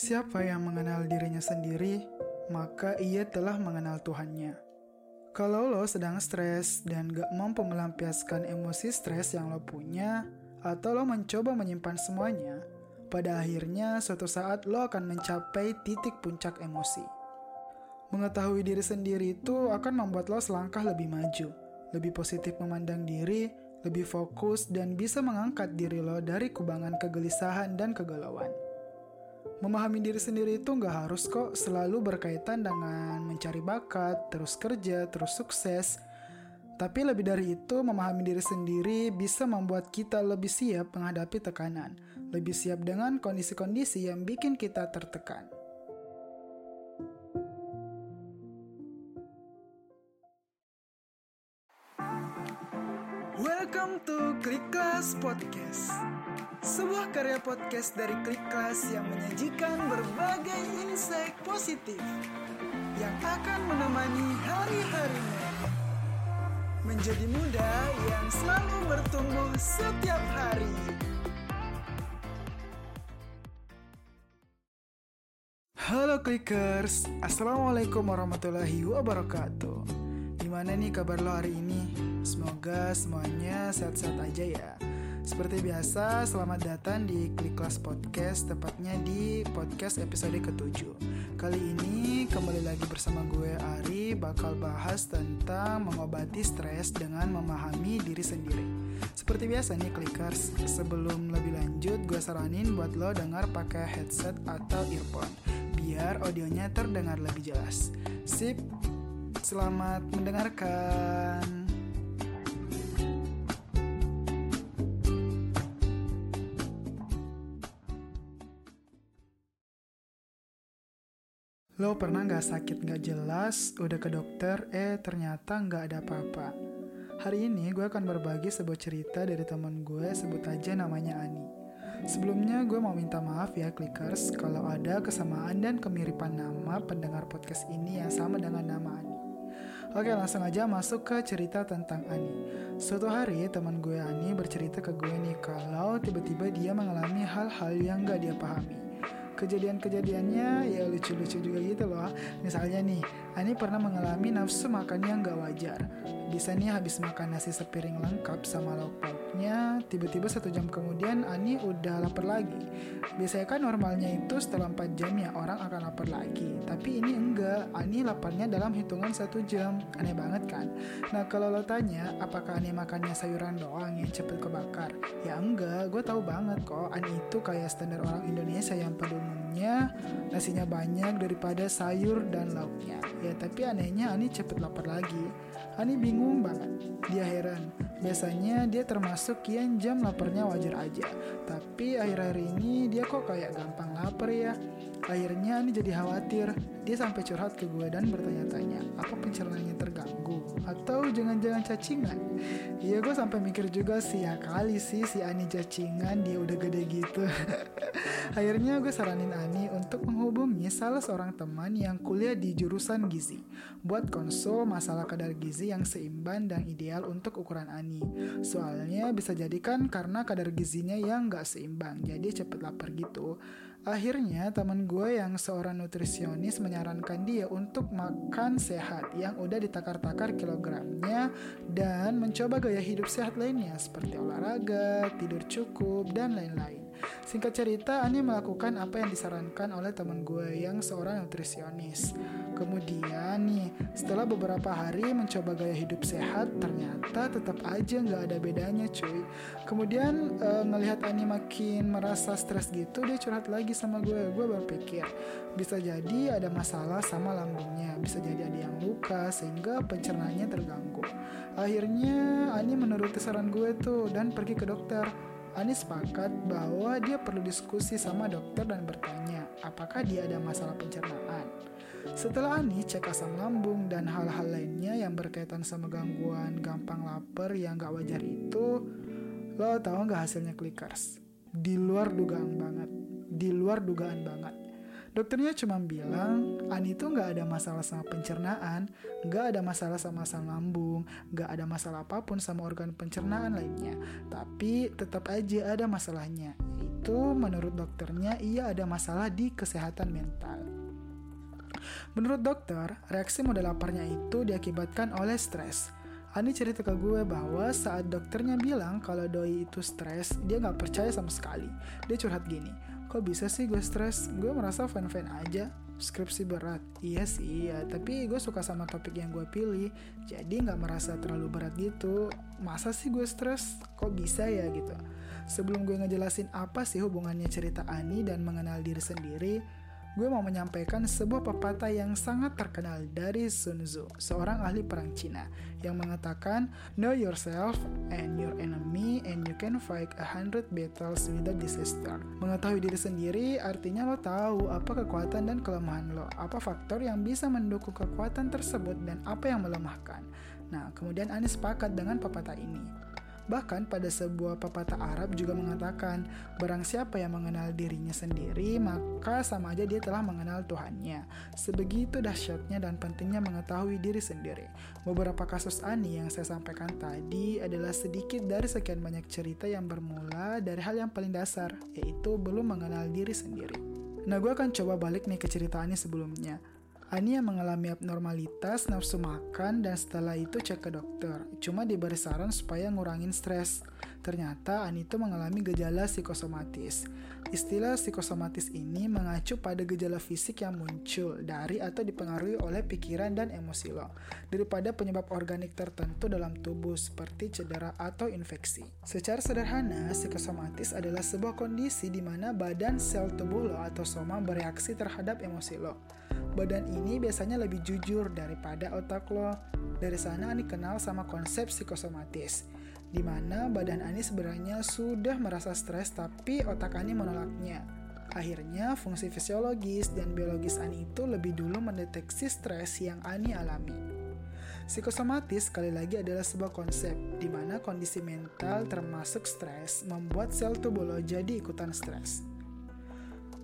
Siapa yang mengenal dirinya sendiri, maka ia telah mengenal Tuhannya. Kalau lo sedang stres dan gak mampu melampiaskan emosi stres yang lo punya, atau lo mencoba menyimpan semuanya, pada akhirnya suatu saat lo akan mencapai titik puncak emosi. Mengetahui diri sendiri itu akan membuat lo selangkah lebih maju, lebih positif memandang diri, lebih fokus, dan bisa mengangkat diri lo dari kubangan kegelisahan dan kegalauan. Memahami diri sendiri itu nggak harus kok selalu berkaitan dengan mencari bakat, terus kerja, terus sukses. Tapi lebih dari itu, memahami diri sendiri bisa membuat kita lebih siap menghadapi tekanan, lebih siap dengan kondisi-kondisi yang bikin kita tertekan. Welcome to Klik Class Podcast. Sebuah karya podcast dari Klik Kelas yang menyajikan berbagai insight positif yang akan menemani hari-harimu. Menjadi muda yang selalu bertumbuh setiap hari. Halo Clickers, Assalamualaikum warahmatullahi wabarakatuh. Gimana nih kabar lo hari ini? Semoga semuanya sehat-sehat aja ya. Seperti biasa, selamat datang di Klik Kelas Podcast, tepatnya di podcast episode ke-7. Kali ini kembali lagi bersama gue Ari, bakal bahas tentang mengobati stres dengan memahami diri sendiri. Seperti biasa nih Clickers, sebelum lebih lanjut gue saranin buat lo dengar pakai headset atau earphone, biar audionya terdengar lebih jelas. Sip, selamat mendengarkan. Lo pernah gak sakit gak jelas, udah ke dokter, eh ternyata gak ada apa-apa. Hari ini gue akan berbagi sebuah cerita dari teman gue, sebut aja namanya Ani. Sebelumnya gue mau minta maaf ya Clickers kalau ada kesamaan dan kemiripan nama pendengar podcast ini yang sama dengan nama Ani. Oke langsung aja masuk ke cerita tentang Ani. Suatu hari teman gue Ani bercerita ke gue nih kalau tiba-tiba dia mengalami hal-hal yang gak dia pahami kejadian-kejadiannya ya lucu-lucu juga gitu loh. Misalnya nih, Ani pernah mengalami nafsu makan yang gak wajar. Bisa nih habis makan nasi sepiring lengkap sama lauk pauknya, tiba-tiba satu jam kemudian Ani udah lapar lagi. Biasanya kan normalnya itu setelah 4 jam ya orang akan lapar lagi. Tapi ini enggak, Ani laparnya dalam hitungan satu jam. Aneh banget kan? Nah kalau lo tanya, apakah Ani makannya sayuran doang yang cepet kebakar? Ya enggak, gue tahu banget kok Ani itu kayak standar orang Indonesia yang pada umumnya nasinya banyak daripada sayur dan lauknya. Ya tapi anehnya Ani cepet lapar lagi. Ani bingung banget. Dia heran. Biasanya dia termasuk yang jam laparnya wajar aja. Tapi akhir-akhir ini dia kok kayak gampang lapar ya. Akhirnya Ani jadi khawatir. Dia sampai curhat ke gue dan bertanya-tanya, apa pencernaannya terganggu? Atau jangan-jangan cacingan? Iya gue sampai mikir juga sih ya kali sih si Ani cacingan dia udah gede gitu. Akhirnya gue saranin Ani untuk menghubungi salah seorang teman yang kuliah di jurusan gizi buat konsul masalah kadar gizi yang seimbang dan ideal untuk ukuran Ani. Soalnya bisa jadikan karena kadar gizinya yang gak seimbang, jadi cepet lapar gitu. Akhirnya teman gue yang seorang nutrisionis menyarankan dia untuk makan sehat yang udah ditakar-takar kilogramnya dan mencoba gaya hidup sehat lainnya seperti olahraga, tidur cukup, dan lain-lain. Singkat cerita, Ani melakukan apa yang disarankan oleh teman gue yang seorang nutrisionis. Kemudian nih, setelah beberapa hari mencoba gaya hidup sehat, ternyata tetap aja nggak ada bedanya cuy. Kemudian e, ngelihat Ani makin merasa stres gitu, dia curhat lagi sama gue. Gue berpikir, bisa jadi ada masalah sama lambungnya, bisa jadi ada yang luka sehingga pencernaannya terganggu. Akhirnya Ani menuruti saran gue tuh dan pergi ke dokter. Ani sepakat bahwa dia perlu diskusi sama dokter dan bertanya apakah dia ada masalah pencernaan. Setelah Ani cek asam lambung dan hal-hal lainnya yang berkaitan sama gangguan gampang lapar yang gak wajar itu, lo tau gak hasilnya clickers? Di luar dugaan banget, di luar dugaan banget. Dokternya cuma bilang, Ani tuh nggak ada masalah sama pencernaan, nggak ada masalah sama asam lambung, nggak ada masalah apa pun sama organ pencernaan lainnya. Tapi tetap aja ada masalahnya. Itu menurut dokternya ia ada masalah di kesehatan mental. Menurut dokter, reaksi model laparnya itu diakibatkan oleh stres. Ani cerita ke gue bahwa saat dokternya bilang kalau doi itu stres, dia nggak percaya sama sekali. Dia curhat gini, kok bisa sih gue stres? Gue merasa fan-fan aja. Skripsi berat, iya sih ya, tapi gue suka sama topik yang gue pilih, jadi nggak merasa terlalu berat gitu. Masa sih gue stres? Kok bisa ya gitu? Sebelum gue ngejelasin apa sih hubungannya cerita Ani dan mengenal diri sendiri, gue mau menyampaikan sebuah pepatah yang sangat terkenal dari Sun Tzu, seorang ahli perang Cina, yang mengatakan, Know yourself and your enemy and you can fight a hundred battles without disaster. Mengetahui diri sendiri artinya lo tahu apa kekuatan dan kelemahan lo, apa faktor yang bisa mendukung kekuatan tersebut dan apa yang melemahkan. Nah, kemudian Anies sepakat dengan pepatah ini. Bahkan pada sebuah pepatah Arab juga mengatakan, barang siapa yang mengenal dirinya sendiri, maka sama aja dia telah mengenal Tuhannya. Sebegitu dahsyatnya dan pentingnya mengetahui diri sendiri. Beberapa kasus Ani yang saya sampaikan tadi adalah sedikit dari sekian banyak cerita yang bermula dari hal yang paling dasar, yaitu belum mengenal diri sendiri. Nah, gue akan coba balik nih ke cerita Ani sebelumnya. Ani yang mengalami abnormalitas nafsu makan dan setelah itu cek ke dokter. Cuma diberi saran supaya ngurangin stres. Ternyata Ani itu mengalami gejala psikosomatis. Istilah psikosomatis ini mengacu pada gejala fisik yang muncul dari atau dipengaruhi oleh pikiran dan emosi lo, daripada penyebab organik tertentu dalam tubuh seperti cedera atau infeksi. Secara sederhana, psikosomatis adalah sebuah kondisi di mana badan sel tubuh lo atau soma bereaksi terhadap emosi lo. Badan ini biasanya lebih jujur daripada otak lo. Dari sana Ani kenal sama konsep psikosomatis di mana badan Ani sebenarnya sudah merasa stres tapi otak Ani menolaknya. Akhirnya, fungsi fisiologis dan biologis Ani itu lebih dulu mendeteksi stres yang Ani alami. Psikosomatis sekali lagi adalah sebuah konsep di mana kondisi mental termasuk stres membuat sel tubuh lo jadi ikutan stres.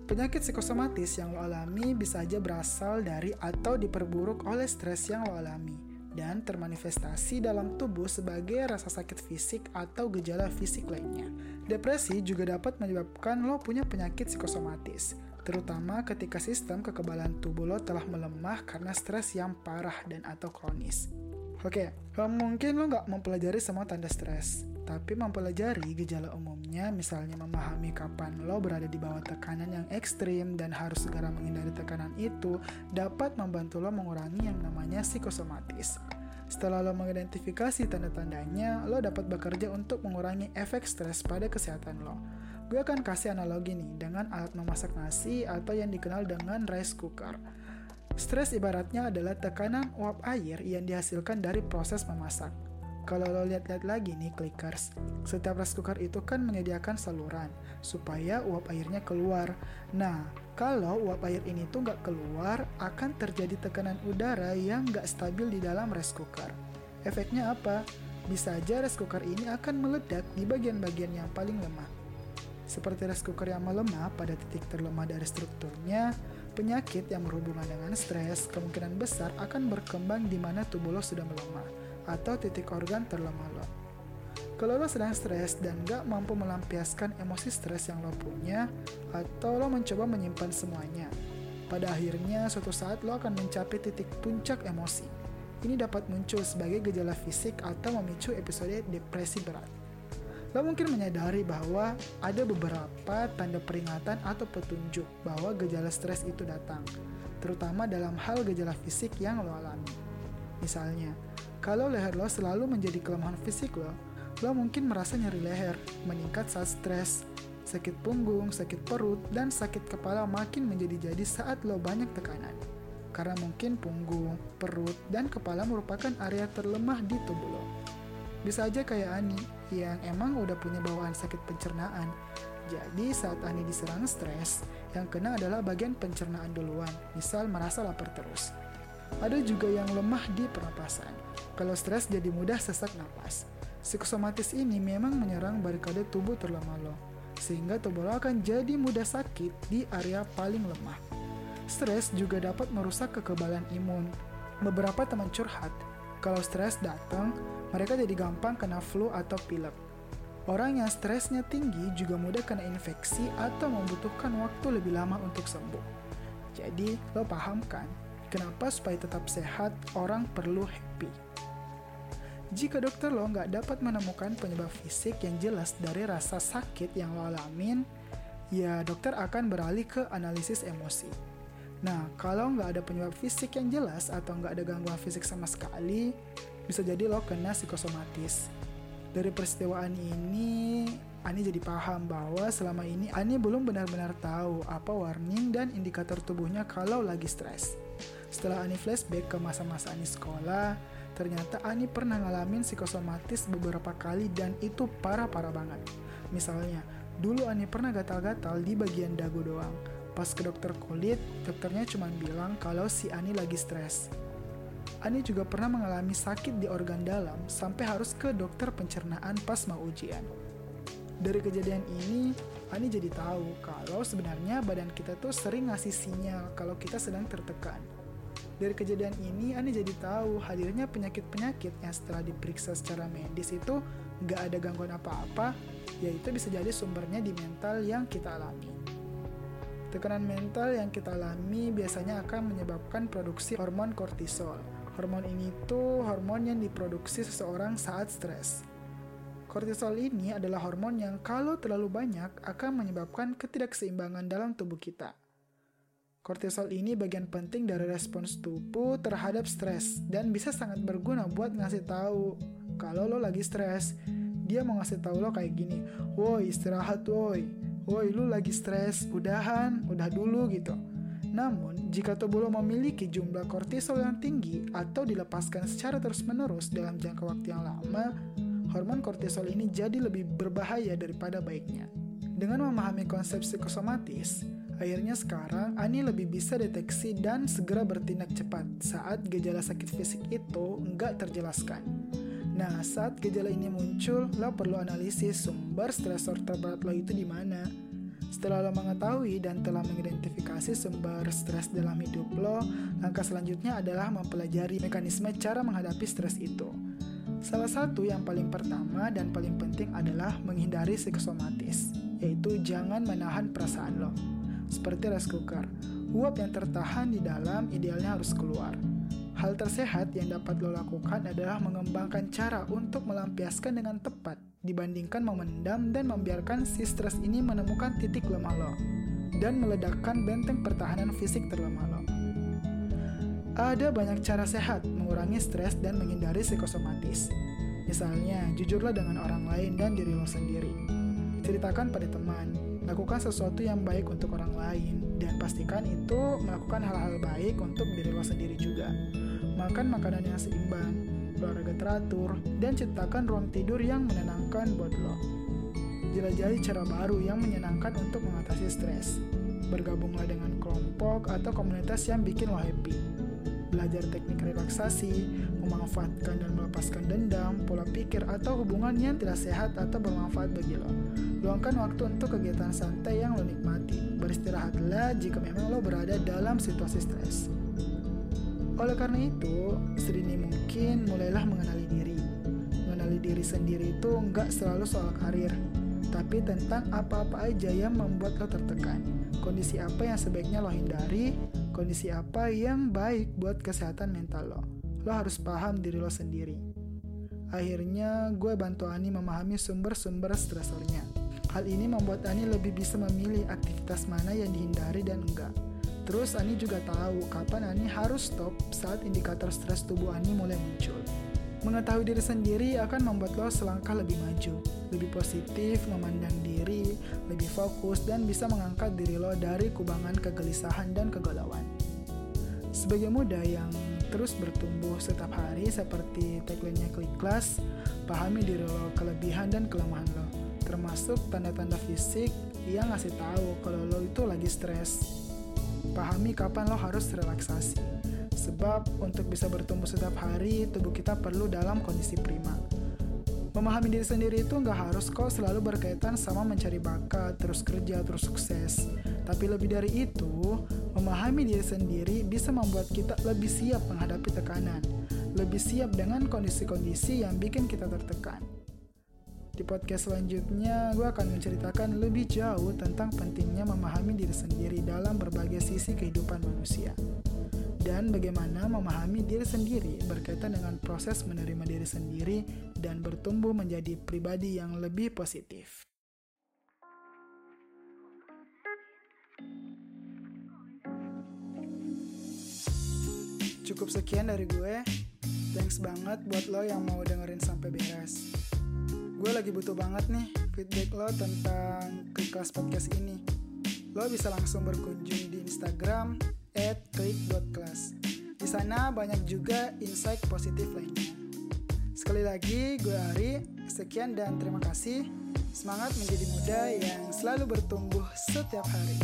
Penyakit psikosomatis yang lo alami bisa aja berasal dari atau diperburuk oleh stres yang lo alami dan termanifestasi dalam tubuh sebagai rasa sakit fisik atau gejala fisik lainnya. Depresi juga dapat menyebabkan lo punya penyakit psikosomatis, terutama ketika sistem kekebalan tubuh lo telah melemah karena stres yang parah dan atau kronis. Oke, mungkin lo nggak mempelajari semua tanda stres, tapi mempelajari gejala umumnya, misalnya memahami kapan lo berada di bawah tekanan yang ekstrim dan harus segera menghindari tekanan itu, dapat membantu lo mengurangi yang namanya psikosomatis. Setelah lo mengidentifikasi tanda-tandanya, lo dapat bekerja untuk mengurangi efek stres pada kesehatan lo. Gue akan kasih analogi nih dengan alat memasak nasi atau yang dikenal dengan rice cooker. Stres ibaratnya adalah tekanan uap air yang dihasilkan dari proses memasak. Kalau lo lihat-lihat lagi nih clickers, setiap rice cooker itu kan menyediakan saluran supaya uap airnya keluar. Nah, kalau uap air ini tuh nggak keluar, akan terjadi tekanan udara yang nggak stabil di dalam rice cooker. Efeknya apa? Bisa aja rice cooker ini akan meledak di bagian-bagian yang paling lemah. Seperti rice cooker yang melemah pada titik terlemah dari strukturnya, penyakit yang berhubungan dengan stres kemungkinan besar akan berkembang di mana tubuh lo sudah melemah atau titik organ terlemah lo. Kalau lo sedang stres dan gak mampu melampiaskan emosi stres yang lo punya, atau lo mencoba menyimpan semuanya, pada akhirnya suatu saat lo akan mencapai titik puncak emosi. Ini dapat muncul sebagai gejala fisik atau memicu episode depresi berat. Lo mungkin menyadari bahwa ada beberapa tanda peringatan atau petunjuk bahwa gejala stres itu datang, terutama dalam hal gejala fisik yang lo alami. Misalnya, kalau leher lo selalu menjadi kelemahan fisik lo, lo mungkin merasa nyeri leher, meningkat saat stres, sakit punggung, sakit perut, dan sakit kepala makin menjadi-jadi saat lo banyak tekanan. Karena mungkin punggung, perut, dan kepala merupakan area terlemah di tubuh lo. Bisa aja kayak Ani, yang emang udah punya bawaan sakit pencernaan. Jadi saat Ani diserang stres, yang kena adalah bagian pencernaan duluan, misal merasa lapar terus. Ada juga yang lemah di pernapasan. Kalau stres jadi mudah sesak napas. Psikosomatis ini memang menyerang barikade tubuh terlemah lo, sehingga tubuh lo akan jadi mudah sakit di area paling lemah. Stres juga dapat merusak kekebalan imun. Beberapa teman curhat, kalau stres datang, mereka jadi gampang kena flu atau pilek. Orang yang stresnya tinggi juga mudah kena infeksi atau membutuhkan waktu lebih lama untuk sembuh. Jadi, lo paham kan, kenapa supaya tetap sehat, orang perlu happy. Jika dokter lo nggak dapat menemukan penyebab fisik yang jelas dari rasa sakit yang lo alamin, ya dokter akan beralih ke analisis emosi. Nah, kalau nggak ada penyebab fisik yang jelas atau nggak ada gangguan fisik sama sekali, bisa jadi lo kena psikosomatis. Dari peristiwa Ani ini, Ani jadi paham bahwa selama ini Ani belum benar-benar tahu apa warning dan indikator tubuhnya kalau lagi stres. Setelah Ani flashback ke masa-masa Ani sekolah, ternyata Ani pernah ngalamin psikosomatis beberapa kali dan itu parah-parah banget. Misalnya, dulu Ani pernah gatal-gatal di bagian dagu doang. Pas ke dokter kulit, dokternya cuma bilang kalau si Ani lagi stres. Ani juga pernah mengalami sakit di organ dalam sampai harus ke dokter pencernaan pas mau ujian. Dari kejadian ini, Ani jadi tahu kalau sebenarnya badan kita tuh sering ngasih sinyal kalau kita sedang tertekan. Dari kejadian ini, Ani jadi tahu hadirnya penyakit-penyakit yang setelah diperiksa secara medis itu nggak ada gangguan apa-apa, yaitu bisa jadi sumbernya di mental yang kita alami. Tekanan mental yang kita alami biasanya akan menyebabkan produksi hormon kortisol, Hormon ini tuh hormon yang diproduksi seseorang saat stres. Kortisol ini adalah hormon yang kalau terlalu banyak akan menyebabkan ketidakseimbangan dalam tubuh kita. Kortisol ini bagian penting dari respons tubuh terhadap stres dan bisa sangat berguna buat ngasih tahu kalau lo lagi stres. Dia mau ngasih tahu lo kayak gini, woi istirahat woi, woi lu lagi stres, udahan, udah dulu gitu. Namun, jika tubuh lo memiliki jumlah kortisol yang tinggi atau dilepaskan secara terus-menerus dalam jangka waktu yang lama, hormon kortisol ini jadi lebih berbahaya daripada baiknya. Dengan memahami konsep psikosomatis, akhirnya sekarang Ani lebih bisa deteksi dan segera bertindak cepat saat gejala sakit fisik itu enggak terjelaskan. Nah, saat gejala ini muncul, lo perlu analisis sumber stresor terberat lo itu di mana setelah lo mengetahui dan telah mengidentifikasi sumber stres dalam hidup lo, langkah selanjutnya adalah mempelajari mekanisme cara menghadapi stres itu. Salah satu yang paling pertama dan paling penting adalah menghindari psikosomatis, yaitu jangan menahan perasaan lo. Seperti rice cooker, uap yang tertahan di dalam idealnya harus keluar. Hal tersehat yang dapat lo lakukan adalah mengembangkan cara untuk melampiaskan dengan tepat dibandingkan memendam dan membiarkan si stres ini menemukan titik lemah lo dan meledakkan benteng pertahanan fisik terlemah lo. Ada banyak cara sehat mengurangi stres dan menghindari psikosomatis. Misalnya, jujurlah dengan orang lain dan diri lo sendiri. Ceritakan pada teman, lakukan sesuatu yang baik untuk orang lain, dan pastikan itu melakukan hal-hal baik untuk diri lo sendiri juga. Makan makanan yang seimbang, olahraga teratur, dan ciptakan ruang tidur yang menenangkan buat lo. Jelajahi cara baru yang menyenangkan untuk mengatasi stres. Bergabunglah dengan kelompok atau komunitas yang bikin lo happy. Belajar teknik relaksasi, memanfaatkan dan melepaskan dendam, pola pikir, atau hubungan yang tidak sehat atau bermanfaat bagi lo. Luangkan waktu untuk kegiatan santai yang lo nikmati. Beristirahatlah jika memang lo berada dalam situasi stres. Oleh karena itu, sedini mungkin mulailah mengenali diri. Mengenali diri sendiri itu nggak selalu soal karir, tapi tentang apa-apa aja yang membuat lo tertekan. Kondisi apa yang sebaiknya lo hindari, kondisi apa yang baik buat kesehatan mental lo. Lo harus paham diri lo sendiri. Akhirnya, gue bantu Ani memahami sumber-sumber stresornya. Hal ini membuat Ani lebih bisa memilih aktivitas mana yang dihindari dan enggak. Terus Ani juga tahu kapan Ani harus stop saat indikator stres tubuh Ani mulai muncul. Mengetahui diri sendiri akan membuat lo selangkah lebih maju, lebih positif, memandang diri, lebih fokus, dan bisa mengangkat diri lo dari kubangan kegelisahan dan kegalauan. Sebagai muda yang terus bertumbuh setiap hari seperti tagline-nya Klik Class, pahami diri lo, kelebihan dan kelemahan lo, termasuk tanda-tanda fisik yang ngasih tahu kalau lo itu lagi stres, Pahami kapan lo harus relaksasi. Sebab untuk bisa bertumbuh setiap hari, tubuh kita perlu dalam kondisi prima. Memahami diri sendiri itu nggak harus kok selalu berkaitan sama mencari bakat, terus kerja, terus sukses. Tapi lebih dari itu, memahami diri sendiri bisa membuat kita lebih siap menghadapi tekanan, lebih siap dengan kondisi-kondisi yang bikin kita tertekan. Di podcast selanjutnya, gue akan menceritakan lebih jauh tentang pentingnya memahami diri sendiri dalam berbagai sisi kehidupan manusia dan bagaimana memahami diri sendiri berkaitan dengan proses menerima diri sendiri dan bertumbuh menjadi pribadi yang lebih positif. Cukup sekian dari gue. Thanks banget buat lo yang mau dengerin sampai beres. Gue lagi butuh banget nih feedback lo tentang kelas podcast ini. Lo bisa langsung berkunjung di Instagram at klik.class. Di sana banyak juga insight positif lainnya. Sekali lagi, gue Ari. Sekian dan terima kasih. Semangat menjadi muda yang selalu bertumbuh setiap hari.